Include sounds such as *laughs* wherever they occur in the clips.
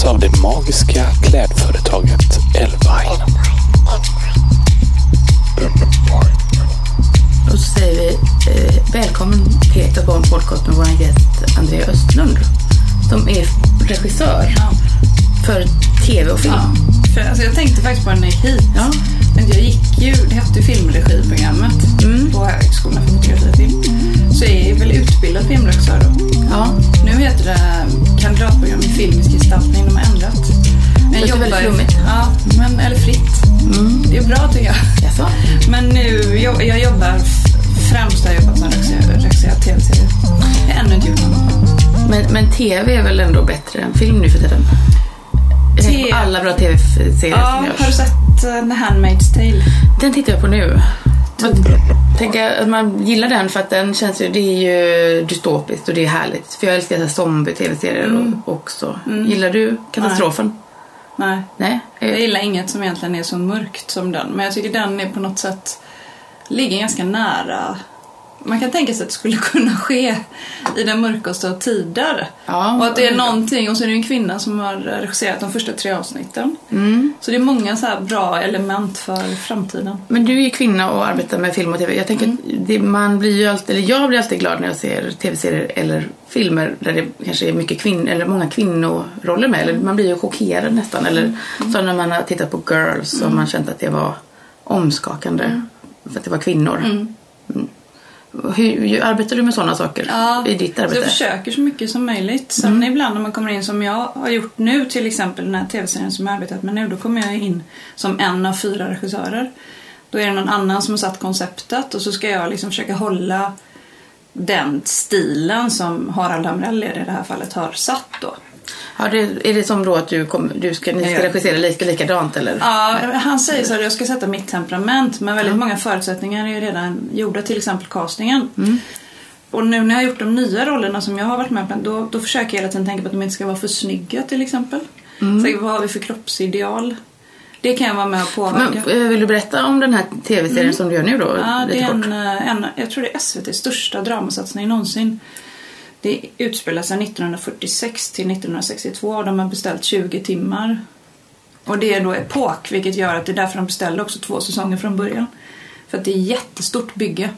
presenteras av det magiska klädföretaget Elvine. Och så säger vi eh, välkommen till ett av podcast med vår gäst Andrea Östlund. Som är regissör för tv och film. Ja, för, alltså, jag tänkte faktiskt på när jag gick hit. Ja. Tänkte Jag gick ju, det hette filmregiprogrammet Mm. på Högskolan för fotografi och film. Så jag är väl utbildad filmregissör då. ja. Nu heter det kandidatprogram i filmisk gestaltning, de har ändrat. Men Det är väldigt flummigt. Ja, men, eller fritt. Mm. Det är bra tycker jag. Jaså? Men nu, jag, jag jobbar främst har jag jobbat med regissör- regisserat tv-serier. Jag har ännu inte gjort något. Men, men tv är väl ändå bättre än film nu för tiden? Jag tänker på alla bra tv-serier Ja, som har du görs. sett uh, The Handmaid's Tale? Den tittar jag på nu. Man, tänker att man gillar den för att den känns ju, det är ju dystopiskt och det är härligt. För jag älskar så zombie-tv-serier Mm. också. Gillar du katastrofen? Nej. Nej? Jag Eh, gillar inget som egentligen är så mörkt som den. Men jag tycker den är på något sätt ligger ganska nära. Man kan tänka sig att det skulle *laughs* kunna ske i den mörkaste av tider. Ja, och att det är någonting, och så är det en kvinna som har regisserat de första tre avsnitten. Mm. Så det är många så bra element för framtiden. Men du är ju kvinna och arbetar med film och tv. Jag tänker Mm. det, man blir ju alltid, eller jag blir alltid glad när jag ser tv-serier eller filmer där det kanske är mycket kvinn, eller många kvinnoroller med. Eller man blir ju chockerad nästan. Eller Mm. så när man har tittat på Girls och man känt att det var omskakande. Mm. För att det var kvinnor. Mm. Hur, arbetar du med sådana saker Ja, i ditt arbete? jag försöker så mycket som möjligt. Sen ibland när man kommer in som jag har gjort nu, till exempel den här tv-serien som jag har arbetat med nu, då kommer jag in som en av fyra regissörer. Då är det någon annan som har satt konceptet och så ska jag liksom försöka hålla den stilen som Harald Hamrell i det här fallet har satt då. Ja, det, är det som då att du, kom, du ska, ni ska regissera lika, likadant eller? Ja, han säger så att jag ska sätta mitt temperament men väldigt många förutsättningar är ju redan gjorda, till exempel castingen. Och nu när jag har gjort de nya rollerna som jag har varit med på, då, då försöker jag hela tiden tänka på att de inte ska vara för snygga till exempel. Så vad har vi för kroppsideal? Det kan jag vara med och påverka. Men, eh, vill du berätta om den här tv-serien som du gör nu då? Mm. Ja, det är en, eh, en, jag tror det är SVTs största dramasatsning någonsin. Det utspelar sig 1946 till 1962 och de har beställt 20 timmar. Och det är då epok, vilket gör att det är därför de beställde också två säsonger från början. För att det är jättestort bygge.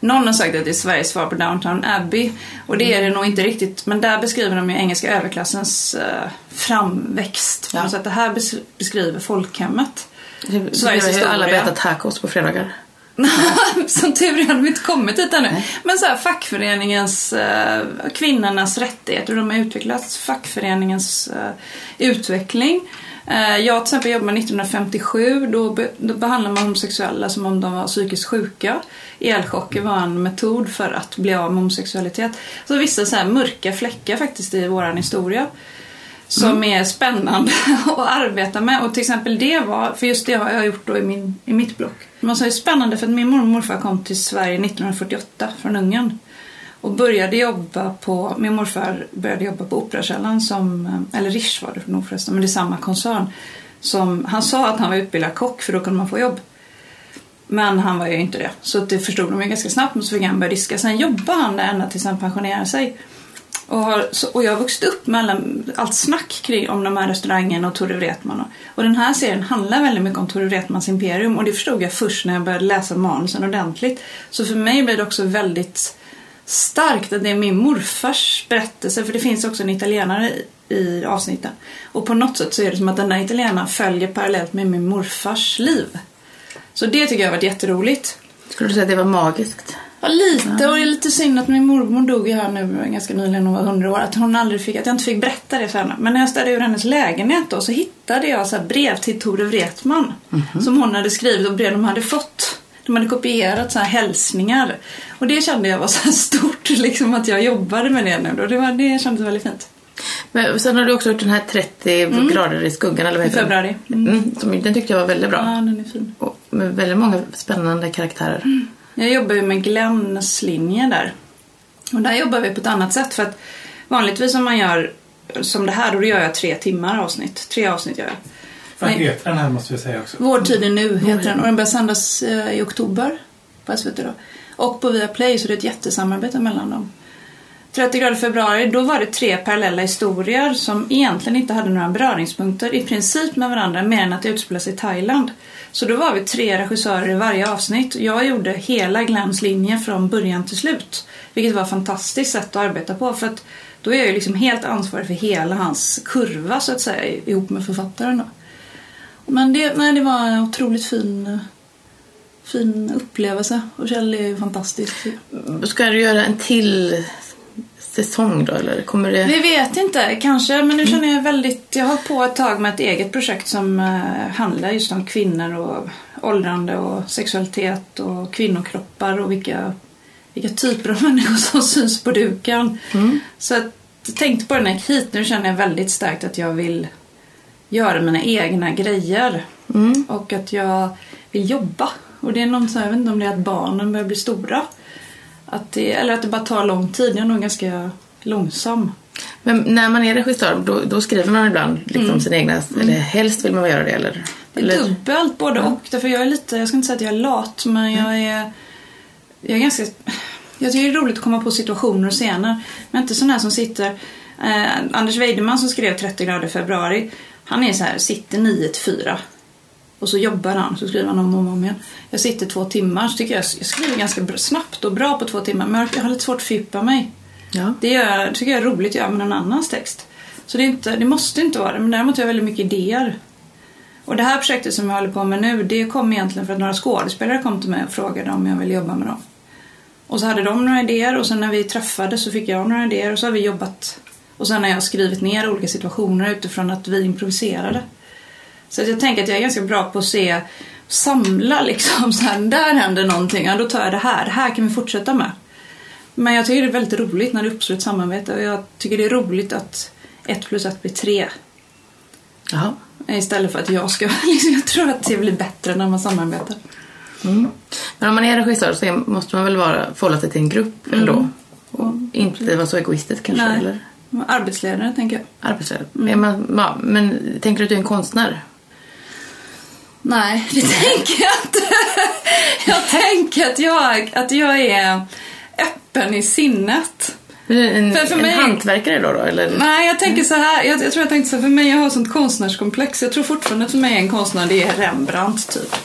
Någon har sagt att det är Sveriges svar på Downton Abbey. Och det är det nog inte riktigt. Men där beskriver de ju engelska överklassens eh, framväxt. Ja. Så att det här bes- beskriver folkhemmet. Det- Sveriges det ju alla historia. berättat tacos på fredagar. *laughs* Som tur är hade vi inte kommit dit ännu. Men så här, fackföreningens, eh, kvinnornas rättigheter, de har utvecklats. Fackföreningens eh, utveckling. Eh, jag till exempel jobbade med 1957, då, be, då behandlade man homosexuella som om de var psykiskt sjuka. Elchocker var en metod för att bli av med homosexualitet. Så vissa så här mörka fläckar faktiskt i våran historia som är spännande *laughs* att arbeta med. Och till exempel det var, för just det har jag gjort då i, min, i mitt block. Men så är det spännande för att min mormor och morfar kom till Sverige 1948 från Ungern. Och började jobba på, min morfar började jobba på Operakällaren som, eller Rish var det nog förresten, men det är samma koncern. Som, han sa att han var utbildad kock för då kunde man få jobb. Men han var ju inte det. Så det förstod de ju ganska snabbt och så fick han börja diska. Sen jobbade han där ända tills han pensionerade sig. Och, har, så, och jag har vuxit upp med alla, allt snack kring om de här restaurangerna och Tore Wretman. Och, och den här serien handlar väldigt mycket om Tore Wretmans imperium och det förstod jag först när jag började läsa manusen ordentligt. Så för mig blir det också väldigt starkt att det är min morfars berättelse för det finns också en italienare i, i avsnitten. Och på något sätt så är det som att den där italienaren följer parallellt med min morfars liv. Så det tycker jag har varit jätteroligt. Skulle du säga att det var magiskt? Ja, lite. Och det är lite synd att min mormor dog ju här nu ganska nyligen, hon var 100 år. Att, hon aldrig fick, att jag inte fick berätta det för henne. Men när jag städade ur hennes lägenhet då så hittade jag så brev till Tore Wretman. Som hon hade skrivit och brev de hade fått. De hade kopierat så här hälsningar. Och det kände jag var så stort, liksom att jag jobbade med det nu. då. Det, var, det kändes väldigt fint. Men sen har du också gjort den här 30 grader i skuggan eller vad heter februari. Mm, som, den tyckte jag var väldigt Ja, bra. den är fin. Och med väldigt många spännande karaktärer. Jag jobbar ju med Glenns linje där. Och där jobbar vi på ett annat sätt för att vanligtvis om man gör som det här, då gör jag tre timmar avsnitt. Tre avsnitt gör jag. Heter den här måste vi säga också? Vår tid är nu heter den och den börjar sändas eh, i oktober på SVT då. Och på Viaplay så det är ett jättesamarbete mellan dem. 30 grader februari, då var det tre parallella historier som egentligen inte hade några beröringspunkter i princip med varandra mer än att det utspelade sig i Thailand. Så då var vi tre regissörer i varje avsnitt. Jag gjorde hela Glens linje från början till slut. Vilket var ett fantastiskt sätt att arbeta på för att då är jag ju liksom helt ansvarig för hela hans kurva så att säga ihop med författaren. Då. Men det, nej, det var en otroligt fin, fin upplevelse och Kjell är ju fantastisk. Ska du göra en till säsong då eller kommer det? Vi vet inte, kanske. Men nu känner jag väldigt... Jag har på ett tag med ett eget projekt som uh, handlar just om kvinnor och åldrande och sexualitet och kvinnokroppar och vilka, vilka typer av *laughs* människor som syns på duken. Mm. Så att, jag tänkte på det när jag gick hit. Nu känner jag väldigt starkt att jag vill göra mina egna grejer. Mm. Och att jag vill jobba. Och det är här, jag vet inte om det är att barnen börjar bli stora. Att det, eller att det bara tar lång tid. Jag är nog ganska långsam. Men när man är regissör då, då skriver man ibland liksom sina egna, eller helst vill man göra det eller? Mm. Det är eller? dubbelt både och. Därför jag är lite, jag ska inte säga att jag är lat men jag är, jag är ganska, jag tycker det är roligt att komma på situationer och scener. Men inte sån här som sitter, eh, Anders Weideman som skrev 30 grader i februari. Han är så här, sitter 9 till 4. Och så jobbar han, så skriver han om och om igen. Jag sitter två timmar, så tycker jag, jag skriver ganska snabbt och bra på två timmar. Men jag har lite svårt att fördjupa mig. Ja. Det gör, tycker jag är roligt att göra med någon annans text. Så det, är inte, det måste inte vara det, men däremot har jag väldigt mycket idéer. Och det här projektet som jag håller på med nu, det kom egentligen för att några skådespelare kom till mig och frågade om jag ville jobba med dem. Och så hade de några idéer och sen när vi träffades så fick jag några idéer och så har vi jobbat. Och sen har jag skrivit ner olika situationer utifrån att vi improviserade. Så jag tänker att jag är ganska bra på att se, samla liksom, *laughs* så här, där händer någonting, ja då tar jag det här, det här kan vi fortsätta med. Men jag tycker det är väldigt roligt när det uppstår ett samarbete och jag tycker det är roligt att ett plus ett blir tre. Jaha. Istället för att jag ska, *laughs* liksom, jag tror att det blir bättre när man samarbetar. Mm. Men om man är regissör så måste man väl vara, förhålla sig till en grupp ändå? Och inte vara så egoistisk kanske? Nej. Eller? Arbetsledare tänker jag. Arbetsledare. Är man, ja, men tänker du att du är en konstnär? Nej, det *laughs* tänker jag inte. Jag tänker att jag, att jag är öppen i sinnet. En, För- för en mig- hantverkare då? då eller? Nej, jag tänker så här. Jag, jag tror jag tänkte så här, för mig, jag har sånt konstnärskomplex. Jag tror fortfarande att för mig är en konstnär, det är Rembrandt typ.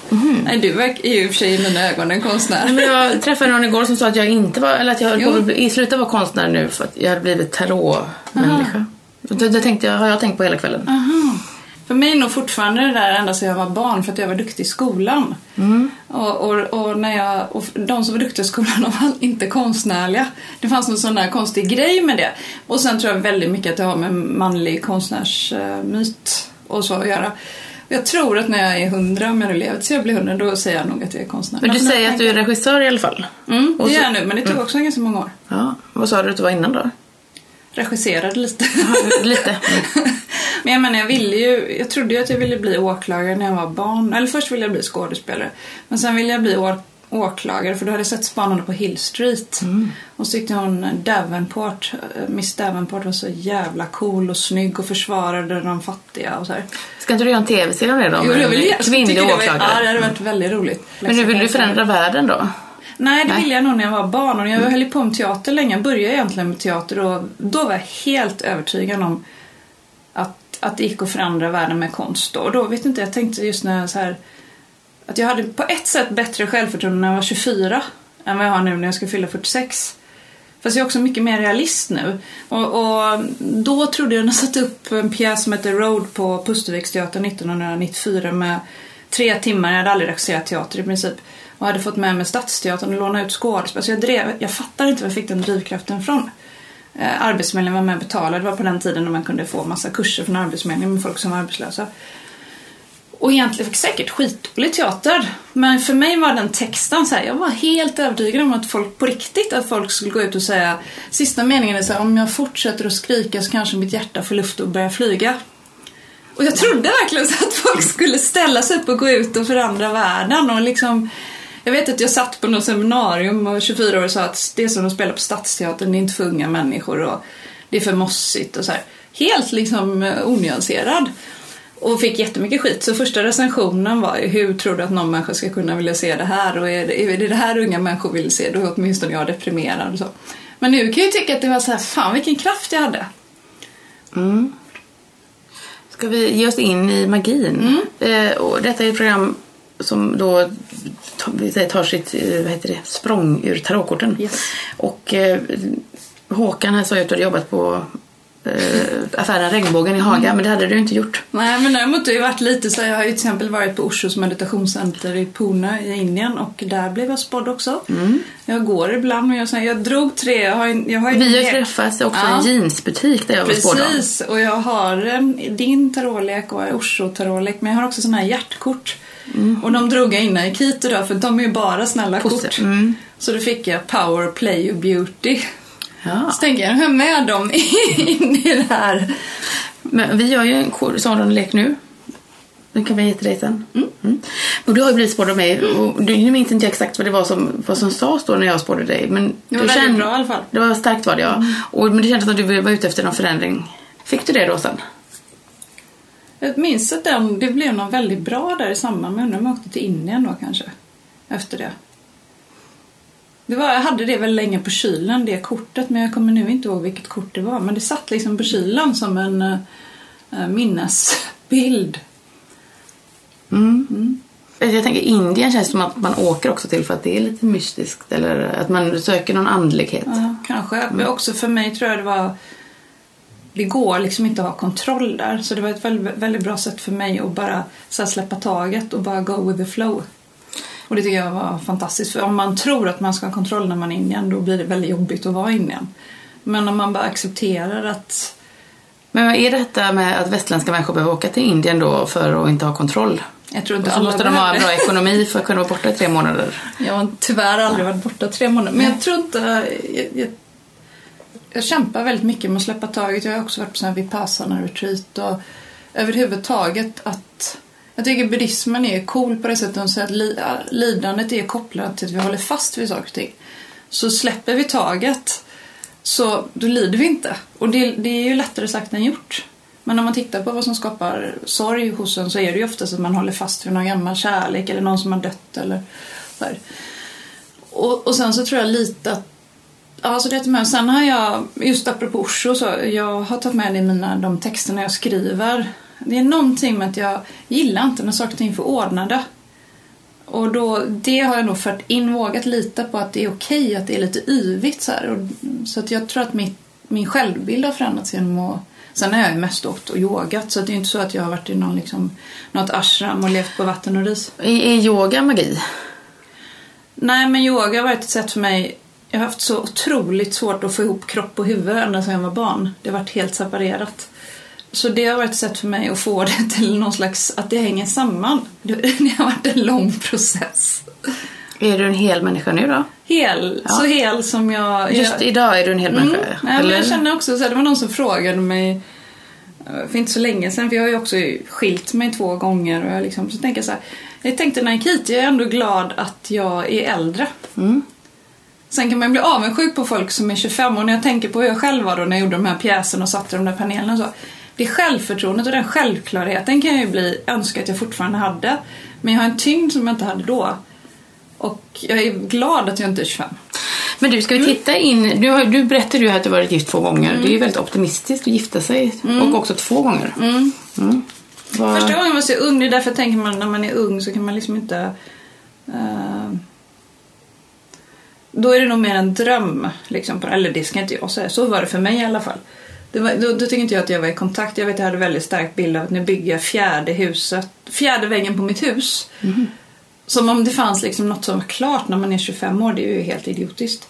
Nej, du är ju i och för sig i mina ögon en konstnär. Men jag träffade någon igår som sa att jag inte var, eller att jag höll på att bli- i slutet var konstnär nu för att jag hade blivit tarotmänniska. Det, det tänkte jag, har jag tänkt på hela kvällen. Aha. För mig är nog fortfarande det där ända sedan jag var barn för att jag var duktig i skolan. Och, och, och, när jag, och de som var duktiga i skolan *laughs* de var inte konstnärliga. Det fanns någon sån där konstig grej med det. Och sen tror jag väldigt mycket att det har med manlig konstnärsmyt och så att göra. Jag tror att när jag är hundra, om jag nu lever tills jag blir hundra, då säger jag nog att jag är konstnär. Men du säger att du är regissör i alla fall? Mm, det är jag nu, men det tog också ganska många år. Ja. Vad sa du att du var innan då? Regisserade lite. Lite. Mm. *laughs* Men jag menar, jag ville ju, jag trodde ju att jag ville bli åklagare när jag var barn. Eller först ville jag bli skådespelare. Men sen ville jag bli å- åklagare för då hade jag sett Spanarna på Hill Street. Och så tyckte hon Davenport, eh, Miss Davenport var så jävla cool och snygg och försvarade de fattiga och så här. Ska inte du göra en tv-serie om det då? Jo, jag vill, kvinnlig åklagare? Ja, det hade varit väldigt roligt. Men nu vill du förändra världen då? Nej, det Nej. ville jag nog när jag var barn. Och jag höll ju på med teater länge. Jag började egentligen med teater och då var jag helt övertygad om att, att det gick att förändra världen med konst. då. Och då vet inte, jag tänkte just när jag så här att jag hade på ett sätt bättre självförtroende när jag var 24 än vad jag har nu när jag ska fylla 46. Fast jag är också mycket mer realist nu. Och, och då trodde jag när jag satte upp en pjäs som heter Road på Pusterviksteatern 1994 med tre timmar. Jag hade aldrig regisserat teater i princip. Och hade fått med mig Stadsteatern och låna ut skådespelare. Så jag, drev, jag fattar inte var jag fick den drivkraften ifrån. Eh, Arbetsförmedlingen var med och betalade. Det var på den tiden när man kunde få massa kurser från Arbetsförmedlingen med folk som var arbetslösa. Och egentligen fick säkert skitdålig teater. Men för mig var den texten så här, jag var helt övertygad om att folk på riktigt, att folk skulle gå ut och säga Sista meningen är så här, om jag fortsätter att skrika så kanske mitt hjärta får luft och börjar flyga. Och jag trodde verkligen så att folk skulle ställa sig upp och gå ut och förändra världen och liksom jag vet att jag satt på något seminarium och 24 år och sa att det som de spelar på Stadsteatern är inte för unga människor och det är för mossigt och så här. Helt liksom eh, onyanserad. Och fick jättemycket skit. Så första recensionen var ju hur tror du att någon människa ska kunna vilja se det här? Och är det är det, det här unga människor vill se, då är åtminstone jag deprimerad och så. Men nu kan jag ju tycka att det var så här, fan vilken kraft jag hade. Mm. Ska vi ge oss in i magin? Mm. Eh, och detta är ett program som då tar sitt eh, vad heter det, språng ur tarotkorten. Yes. Och eh, Håkan här sa ju att du hade jobbat på eh, affären Regnbågen i Haga, Mm. men det hade du inte gjort. Nej men däremot har ju varit lite så här, jag har ju till exempel varit på Oshos meditationscenter i Pune i Indien och där blev jag spådd också. Jag går ibland och jag, säger, jag drog tre, jag har, jag har Vi har ju hel- träffats också i Ja. en jeansbutik där jag var spådd. Precis, och jag har en, din tarotlek och Osho tarotlek men jag har också sådana här hjärtkort. Och de drog jag innan jag gick hit idag för de är ju bara snälla Poster. kort. Mm. Så då fick jag Power, Play och Beauty. Ja. Så tänker jag, nu jag med dem *laughs* in i det här. Men vi gör ju en kor- sådan lek nu. Den kan vi ge till dig sen. Mm. Och du har ju blivit spådd av mig. Och du, nu minns inte jag exakt vad det var som, vad som sades då när jag spådde dig. Men Det var du väldigt kände- bra i alla fall. Det var starkt var det ja. Och, men det kändes som att du var ute efter någon förändring. Fick du det då sen? Jag minns att den, det blev någon väldigt bra där i samband med, undrar om jag åkte till Indien då kanske. Efter det. det var, jag hade det väl länge på kylen, det kortet, men jag kommer nu inte ihåg vilket kort det var. Men det satt liksom på kylen som en uh, minnesbild. Mm. Jag tänker Indien känns som att man åker också till för att det är lite mystiskt. Eller att man söker någon andlighet. Ja, kanske. Men också för mig tror jag det var... Det går liksom inte att ha kontroll där. Så det var ett väldigt, väldigt bra sätt för mig att bara släppa taget och bara go with the flow. Och det tycker jag var fantastiskt. För om man tror att man ska ha kontroll när man är i Indien då blir det väldigt jobbigt att vara i Indien. Men om man bara accepterar att... Men vad är detta med att västländska människor behöver åka till Indien då för att inte ha kontroll? Jag tror inte Och så alla måste de ha en bra ekonomi för att kunna vara borta i tre månader. Jag har tyvärr aldrig varit borta tre månader. Men jag tror inte... Jag, jag, jag kämpar väldigt mycket med att släppa taget. Jag har också varit på sådana här Vipassana-retreat och överhuvudtaget att... Jag tycker buddhismen är cool på det sättet att säger att li, lidandet är kopplat till att vi håller fast vid saker och ting. Så släpper vi taget så då lider vi inte. Och det, det är ju lättare sagt än gjort. Men om man tittar på vad som skapar sorg hos en så är det ju oftast att man håller fast vid någon gammal kärlek eller någon som har dött eller så här. Och, och sen så tror jag lite att Ja, så det är med. Sen har jag, just apropå Osho, så jag har tagit med det i mina, de texterna jag skriver. Det är någonting med att jag gillar inte när saker och ting för ordnade. Och då, det har jag nog fört in, vågat lita på att det är okej att det är lite yvigt så här. Och, så att jag tror att mitt, min självbild har förändrats genom att Sen har jag ju mest åkt och yogat så det är inte så att jag har varit i någon, liksom, något ashram och levt på vatten och ris. Är, är yoga magi? Nej, men yoga har varit ett sätt för mig. Jag har haft så otroligt svårt att få ihop kropp och huvud ända sedan jag var barn. Det har varit helt separerat. Så det har varit ett sätt för mig att få det *laughs* till någon slags, att det hänger samman. Det, *laughs* det har varit en lång process. Är du en hel människa nu då? Hel, Ja. så hel som jag... Just jag, idag är du en hel Mm. människa? Nej, men jag känner också så här, det var någon som frågade mig eh, för inte så länge sedan, för jag har ju också skilt mig två gånger och jag liksom, så tänker jag så här, jag tänkte när jag gick hit, jag är ändå glad att jag är äldre. Mm. Sen kan man bli avundsjuk på folk som är 25 och när jag tänker på hur jag själv var då när jag gjorde de här pjäserna och satte de där panelerna och så. Det självförtroendet och den självklarheten kan jag ju bli, önska att jag fortfarande hade. Men jag har en tyngd som jag inte hade då. Och jag är glad att jag inte är 25. Men du, ska vi titta in? Du, har, du berättade ju att du varit gift två gånger. Mm. Det är ju väldigt optimistiskt att gifta sig. Och också två gånger. Mm. Vad- Första gången var så ung, det är därför tänker man när man är ung så kan man liksom inte... eh, då är det nog mer en dröm. Liksom, eller det ska inte jag säga, så var det för mig i alla fall. Det var, då, då tycker inte jag att jag var i kontakt. Jag vet att jag hade väldigt stark bild av att nu bygger jag fjärde huset, fjärde väggen på mitt hus. Som om det fanns liksom något som var klart när man är 25 år. Det är ju helt idiotiskt.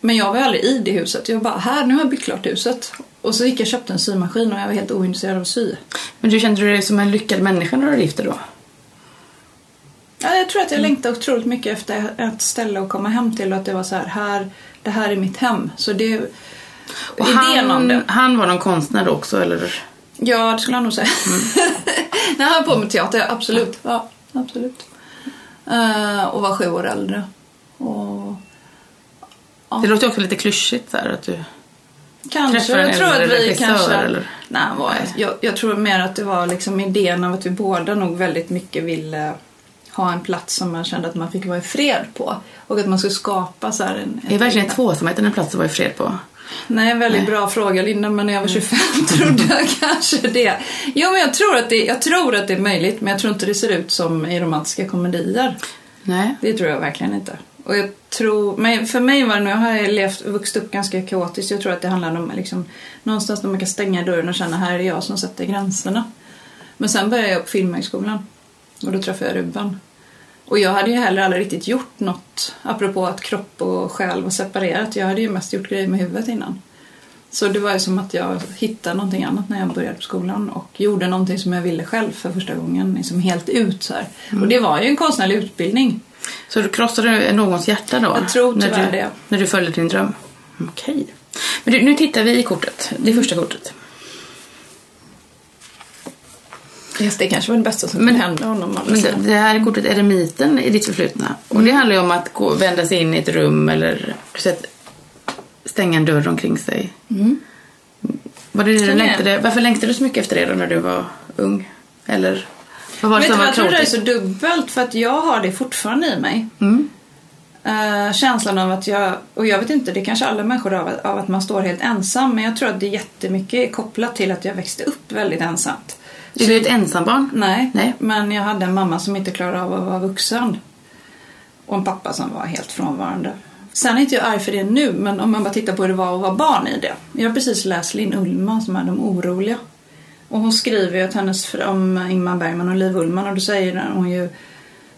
Men jag var aldrig i det huset. Jag bara, här, nu har jag byggt klart huset. Och så gick jag och köpte en symaskin och jag var helt ointresserad av att sy. Men du kände dig som en lyckad människa när du hade gift dig då? Ja, jag tror att jag längtade otroligt mycket efter ett ställe att komma hem till och att det var så här, här det här är mitt hem. Så det Och idén om det. han, han var någon konstnär också eller? Ja, det skulle jag nog säga. *laughs* Nej, han höll på med teater, absolut. Ja, absolut. Eh, och var sju år äldre. Och Det låter också lite klyschigt där att du... kanske, jag tror att vi kanske... eller? Nej, han var, Nej. Jag, jag tror mer att det var liksom idén av att vi båda nog väldigt mycket ville ha en plats som man kände att man fick vara i fred på. Och att man skulle skapa så här en... Är verkligen tvåsamheten en plats att vara i fred på? Nej, väldigt bra fråga Linda, men när jag var 25 *laughs* trodde jag kanske det. Jo, men jag tror, att det, jag tror att det är möjligt, men jag tror inte det ser ut som i romantiska komedier. Nej. Det tror jag verkligen inte. Och jag tror, men för mig var det, nu har jag levt, vuxit upp ganska kaotiskt, jag tror att det handlar om liksom, någonstans där man kan stänga dörren och känna här är jag som sätter gränserna. Men sen började jag på Filmhögskolan och då träffade jag Ruben. Och jag hade ju heller aldrig riktigt gjort något, apropå att kropp och själ var separerat. Jag hade ju mest gjort grejer med huvudet innan. Så det var ju som att jag hittade någonting annat när jag började på skolan och gjorde någonting som jag ville själv för första gången, liksom helt ut så här. Och det var ju en konstnärlig utbildning. Så du krossade någons hjärta då? Jag tror när tyvärr du, det. När du följde din dröm? Okej. Men du, nu tittar vi i kortet. Det första kortet. Just det kanske var det bästa som Men- kunde hända honom. Men det, det här är kortet eremiten i ditt förflutna. Och det handlar ju om att gå, vända sig in i ett rum eller att stänga en dörr omkring sig. Var det det du längtade? Varför längtade du så mycket efter det då när du var ung? Eller vad var det Vet som var jag tror det är så dubbelt för att jag har det fortfarande i mig. Mm. Eh, känslan av att jag, och jag vet inte, det kanske alla människor har, av att man står helt ensam. Men jag tror att det jättemycket är kopplat till att jag växte upp väldigt ensamt. Du är ett ensambarn? Nej, Nej. men jag hade en mamma som inte klarade av att vara vuxen. Och en pappa som var helt frånvarande. Sen är inte jag arg för det nu, men om man bara tittar på hur det var att vara barn i det. Jag har precis läst Linn Ullman som är De oroliga. Och hon skriver ju att hennes, om Ingmar Bergman och Liv Ullman och då säger hon ju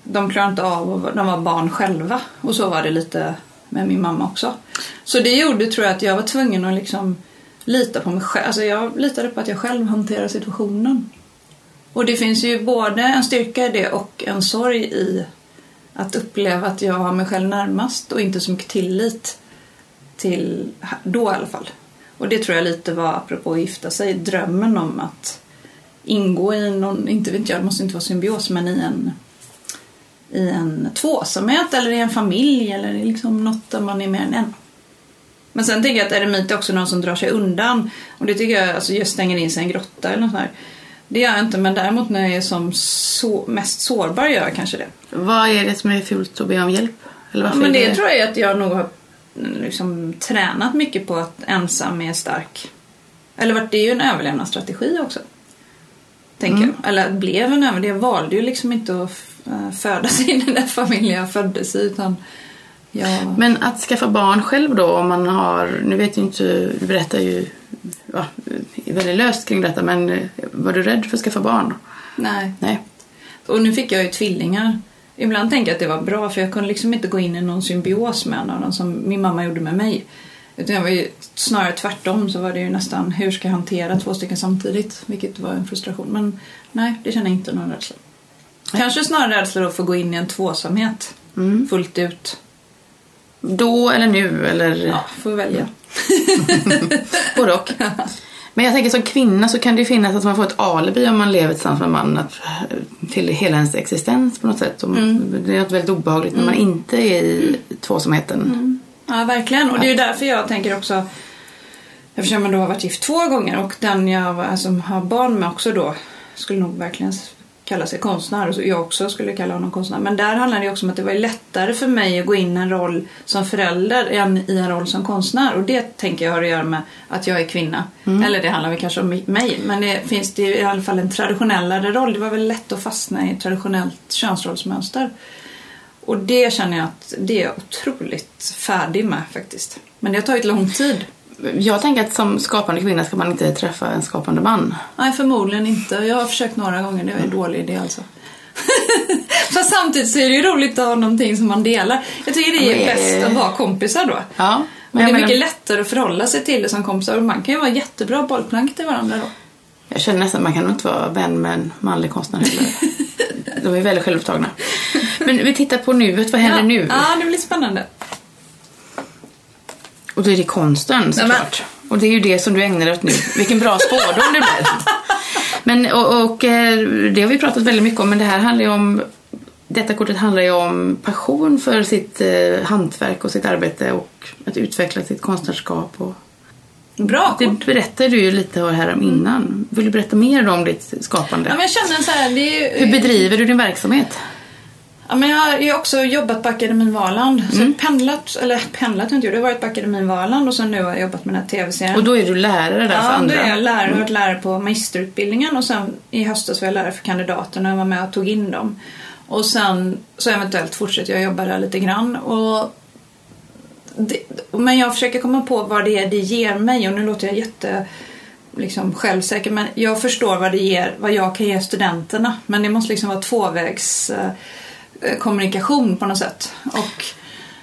de klarar inte av att de var barn själva. Och så var det lite med min mamma också. Så det gjorde tror jag att jag var tvungen att liksom lita på mig själv. Alltså jag litade på att jag själv hanterar situationen. Och det finns ju både en styrka i det och en sorg i att uppleva att jag har mig själv närmast och inte så mycket tillit till, då i alla fall. Och det tror jag lite var, apropå att gifta sig, drömmen om att ingå i någon, inte vet jag, det måste inte vara symbios, men i en, i en tvåsamhet eller i en familj eller i liksom något där man är mer än en. Men sen tänker jag att eremit är också någon som drar sig undan. Och det tycker jag, alltså just stänger in sig i en grotta eller något sånt här. Det gör jag inte, men däremot när jag är som så, mest sårbar gör jag kanske det. Vad är det som är fult att be om hjälp? Eller Ja, men är det tror jag är att jag nog har mm, liksom, tränat mycket på att ensam är stark. Eller vart det är ju en överlevnadsstrategi också. Tänker jag. Eller blev en överlevnad. Jag valde ju liksom inte att eh, födas in i den där familjen jag föddes i utan jag... Men att skaffa barn själv då om man har, nu vet jag inte, du berättar ju ja, väldigt löst kring detta men eh, var du rädd för att skaffa barn? Nej. Nej. Och nu fick jag ju tvillingar. Ibland tänker jag att det var bra för jag kunde liksom inte gå in i någon symbios med en av dem som min mamma gjorde med mig. Utan jag var ju snarare tvärtom så var det ju nästan hur ska jag hantera två stycken samtidigt? Vilket var en frustration. Men nej, det känner jag inte någon rädsla. Kanske snarare rädsla då för att gå in i en tvåsamhet Mm. fullt ut. Då eller nu eller Ja, får välja. *laughs* både och. Men jag tänker som kvinna så kan det ju finnas att man får ett alibi om man lever tillsammans med en man att, till hela ens existens på något sätt. Mm. Det är något väldigt obehagligt när man inte är i tvåsamheten. Ja, verkligen. Och det är ju därför jag tänker också Eftersom jag då har varit gift två gånger och den jag alltså, har barn med också då skulle nog verkligen kalla sig konstnär och jag också skulle kalla honom konstnär. Men där handlar det också om att det var lättare för mig att gå in i en roll som förälder än i en roll som konstnär. Och det tänker jag har att göra med att jag är kvinna. Eller det handlar väl kanske om mig. Men det finns det i alla fall en traditionellare roll. Det var väl lätt att fastna i ett traditionellt könsrollsmönster. Och det känner jag att det är jag otroligt färdig med faktiskt. Men det har tagit lång tid. Jag tänker att som skapande kvinna ska man inte träffa en skapande man. Nej, förmodligen inte. Jag har försökt några gånger. Det är en dålig idé alltså. *laughs* Fast samtidigt så är det ju roligt att ha någonting som man delar. Jag tycker det är Men- bäst att vara kompisar då. Ja, Men det är menar, mycket lättare att förhålla sig till det som kompisar. Man kan ju vara jättebra bollplank till varandra då. jag känner nästan att man kan nog inte vara vän med en manlig konstnär heller. *laughs* De är väldigt självupptagna. Men vi tittar på nuet. Vad händer ja. nu? Ja, det blir spännande. Och då är det konsten såklart. Och det är ju det som du ägnar dig åt nu. Vilken bra spårdom det blev. *laughs* Men, och, och eh, det har vi pratat väldigt mycket om, men det här handlar ju om detta kortet handlar ju om passion för sitt eh, hantverk och sitt arbete och att utveckla sitt konstnärskap. Och Bra det kort. berättade du ju lite här om innan. Vill du berätta mer om ditt skapande? Ja, men jag känner så här, det är ju... Hur bedriver du din verksamhet? Ja, men jag har ju också jobbat på Akademin Valand. Så Mm. pendlat, eller pendlat inte. Jag har varit på Akademin Valand och sen nu har jag jobbat med den här tv-serien. Och då är du lärare där för Ja, då andra? Mm. är jag lärare. Jag har varit lärare på magisterutbildningen och sen i höstas var jag lärare för kandidaterna och var med och tog in dem. Och sen så eventuellt fortsätter jag jobba där lite grann. Och det, men jag försöker komma på vad det är det ger mig och nu låter jag jätte liksom, självsäker men jag förstår vad det ger, vad jag kan ge studenterna. Men det måste liksom vara tvåvägs eh, kommunikation på något sätt. Och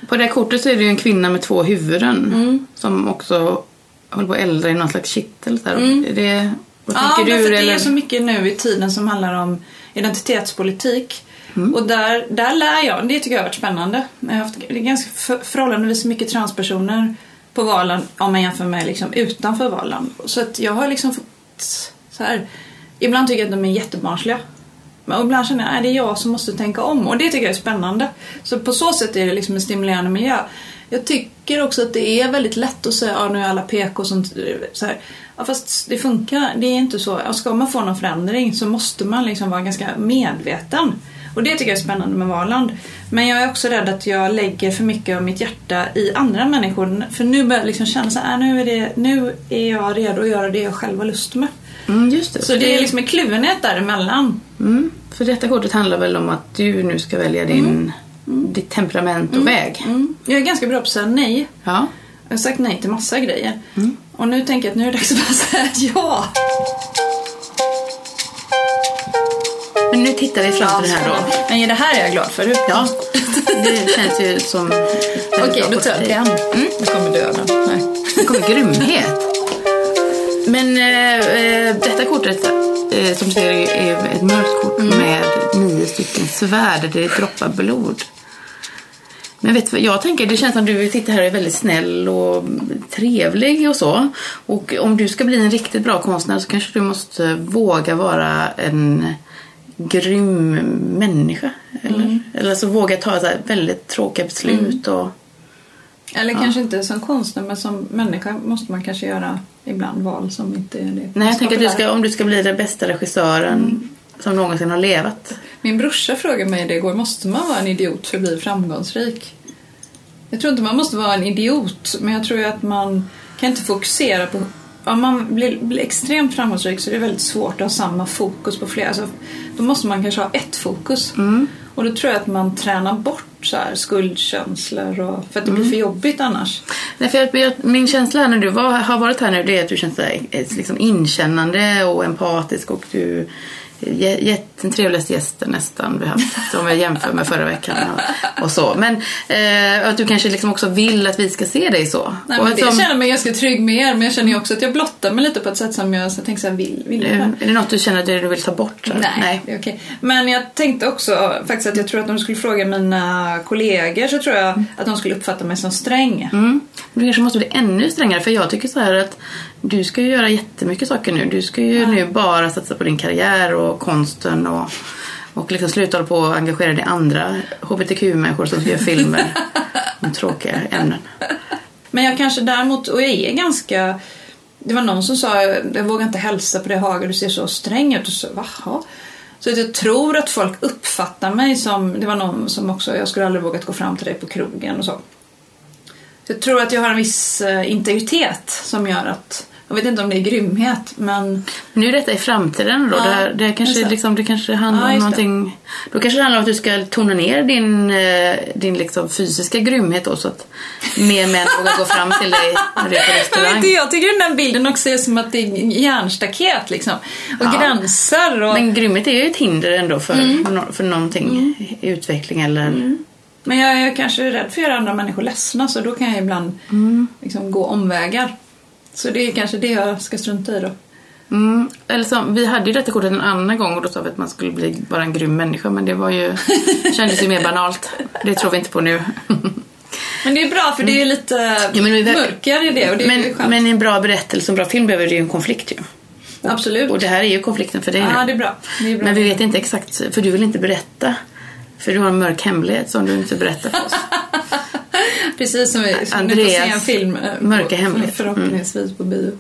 På det här kortet så är det ju en kvinna med två huvuden Mm. som också håller på att elda i någon slags kittel. Så. Är det, vad Ja, tänker men du? för det eller? är så mycket nu i tiden som handlar om identitetspolitik. Mm. Och där, där lär jag, det tycker jag har varit spännande. Jag har haft det är ganska för, förhållandevis mycket transpersoner på valen om man jämför med liksom utanför valen. Så att jag har liksom fått så här, ibland tycker jag att de är jättebarnsliga. Men ibland känner jag att det är jag som måste tänka om och det tycker jag är spännande. Så på så sätt är det liksom en stimulerande miljö. Jag tycker också att det är väldigt lätt att säga att nu är alla PK och sånt. Så här. Ja, fast det funkar, det är inte så. Ja, Ska man få någon förändring så måste man liksom vara ganska medveten. Och det tycker jag är spännande med Valand. Men jag är också rädd att jag lägger för mycket av mitt hjärta i andra människor. För nu börjar jag liksom känna så här, äh, nu är, det, nu är jag redo att göra det jag själv har lust med. Mm, just det. Så det är liksom en kluvenhet däremellan. mm, för detta kortet handlar väl om att du nu ska välja din, ditt temperament och väg. Mm. Jag är ganska bra på att säga nej. Ja. Jag har sagt nej till massa grejer. Och nu tänker jag att nu är det dags att bara säga *laughs* ja. Men nu tittar vi fram till den här då. Men det här är jag glad för. Ja, *laughs* det känns ju som... Okej, då tar jag den. Mm. Nu kommer döden. Nej. Det kommer grymhet. Men eh, eh, detta kortet eh, som ser är ett mörkt kort med nio stycken svärd det droppar blod. Men vet du vad, jag tänker, det känns som du sitter här och är väldigt snäll och trevlig och så. Och om du ska bli en riktigt bra konstnär så kanske du måste våga vara en grym människa. Eller, eller alltså våga ta så väldigt tråkiga beslut. Och, Eller kanske inte som konstnär, men som människa måste man kanske göra ibland val som inte är det. Nej, jag tänker att du ska, om du ska bli den bästa regissören som någonsin har levat. Min brorsa frågade mig det igår, måste man vara en idiot för att bli framgångsrik? Jag tror inte man måste vara en idiot, men jag tror ju att man kan inte fokusera på... Om man blir, blir extremt framgångsrik så är det väldigt svårt att ha samma fokus på flera. Alltså, då måste man kanske ha ett fokus. Och då tror jag att man tränar bort så här skuldkänslor och, för att det blir för jobbigt annars. Nej, för jag, min känsla här när du var, har varit här nu det är att du känns så här, eh, liksom inkännande och empatisk och du den trevligaste gästen nästan vi haft om jag jämför med förra veckan och, så. Men eh, att du kanske liksom också vill att vi ska se dig så. Nej, men det som- känner jag mig ganska trygg med er, men jag känner också att jag blottar mig lite på ett sätt som jag så tänker så här, vill, vill jag är det något du känner att du vill ta bort? Så? här? Nej, det är okej. Men jag tänkte också faktiskt att jag tror att om du skulle fråga mina kollegor så tror jag att de skulle uppfatta mig som sträng. Mm. Du kanske måste bli ännu strängare för jag tycker så här att du ska ju göra jättemycket saker nu. Du ska ju nu bara satsa på din karriär och konsten och, och liksom sluta hålla på och engagera dig i andra hbtq-människor som gör filmer *laughs* om tråkiga ämnen. Men jag kanske däremot, och jag är ganska... Det var någon som sa, jag vågar inte hälsa på dig Haga, du ser så sträng ut. Och så, Vaha? Så jag tror att folk uppfattar mig som, det var någon som också, jag skulle aldrig vågat gå fram till dig på krogen och så. Så jag tror att jag har en viss eh, integritet som gör att, jag vet inte om det är grymhet, men Nu är detta i framtiden då. Ja, det, här, det, här kanske, det. liksom, det kanske handlar Ja, om just det. någonting... Då kanske det handlar om att du ska tona ner din, eh, din liksom fysiska grymhet då så att mer män vågar gå fram till dig när du är på Jag, vet restaurang. jag tycker den här bilden också är som att det är järnstaket liksom. Och Ja. gränser och... Men grymhet är ju ett hinder ändå för, Mm. no, för någonting i utveckling eller... Men jag är kanske rädd för att göra andra människor ledsna så då kan jag ibland Mm. liksom gå omvägar. Så det är kanske det jag ska strunta i då. Mm, eller som, vi hade ju detta kortet en annan gång och då sa vi att man skulle bli bara en grym människa men det var ju, *laughs* kändes ju mer banalt. Det tror vi inte på nu. *laughs* Men det är bra för det är lite Ja, men vi- mörkare i det och det är Men, skönt. men en bra berättelse, en bra film behöver ju en konflikt ju. Absolut. Och det här är ju konflikten för dig Ja, nu. det är bra. Det är bra. Men vi vet inte exakt, för du vill inte berätta. För du har en mörk hemlighet som du inte berättar för oss. *laughs* Precis som vi som får Andreas se en film eh, mörka på- hemlighet. förhoppningsvis på bio.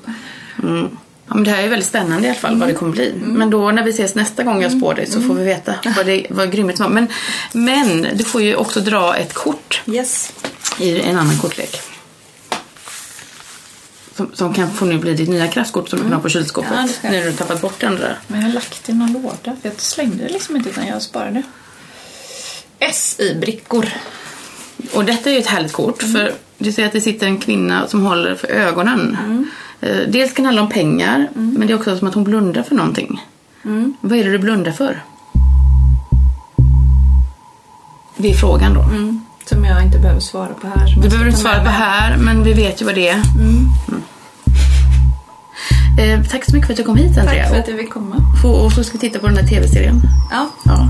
Ja, men det här är väldigt spännande i alla fall vad det kommer bli. Men då när vi ses nästa gång jag spår dig så får vi veta vad, det, vad grymmet var. Men, men du får ju också dra ett kort Yes. i en annan kortlek. Som, som kan få nu bli ditt nya kraftkort som du kan ha på kylskåpet. Ja, ska när du tappat bort det andra. Men jag har lagt det i någon låda. Jag slängde det liksom inte utan jag sparade. S i brickor. Och detta är ju ett härligt kort för du ser att det sitter en kvinna som håller för ögonen. Eh, Dels kan det handla om pengar men det är också som att hon blundar för någonting. Vad är det du blundar för? Det är frågan då. Mm. Som jag inte behöver svara på här. jag behöver du inte svara på här men vi vet ju vad det är. Mm. Eh, tack så mycket för att du kom hit Andrea. Tack för att du fick komma. Och, och så ska vi titta på den här tv-serien. Ja. Ja.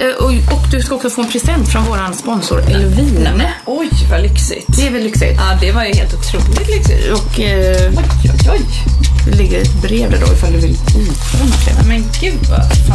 Eh, Och, och du ska också få en present från vår sponsor Elvine. Oj, vad lyxigt. Det är väl lyxigt? Ja, det var ju helt otroligt lyxigt. Och eh, Oj, oj, oj. det ligger ett brev där då ifall du vill här Ja, Men gud vad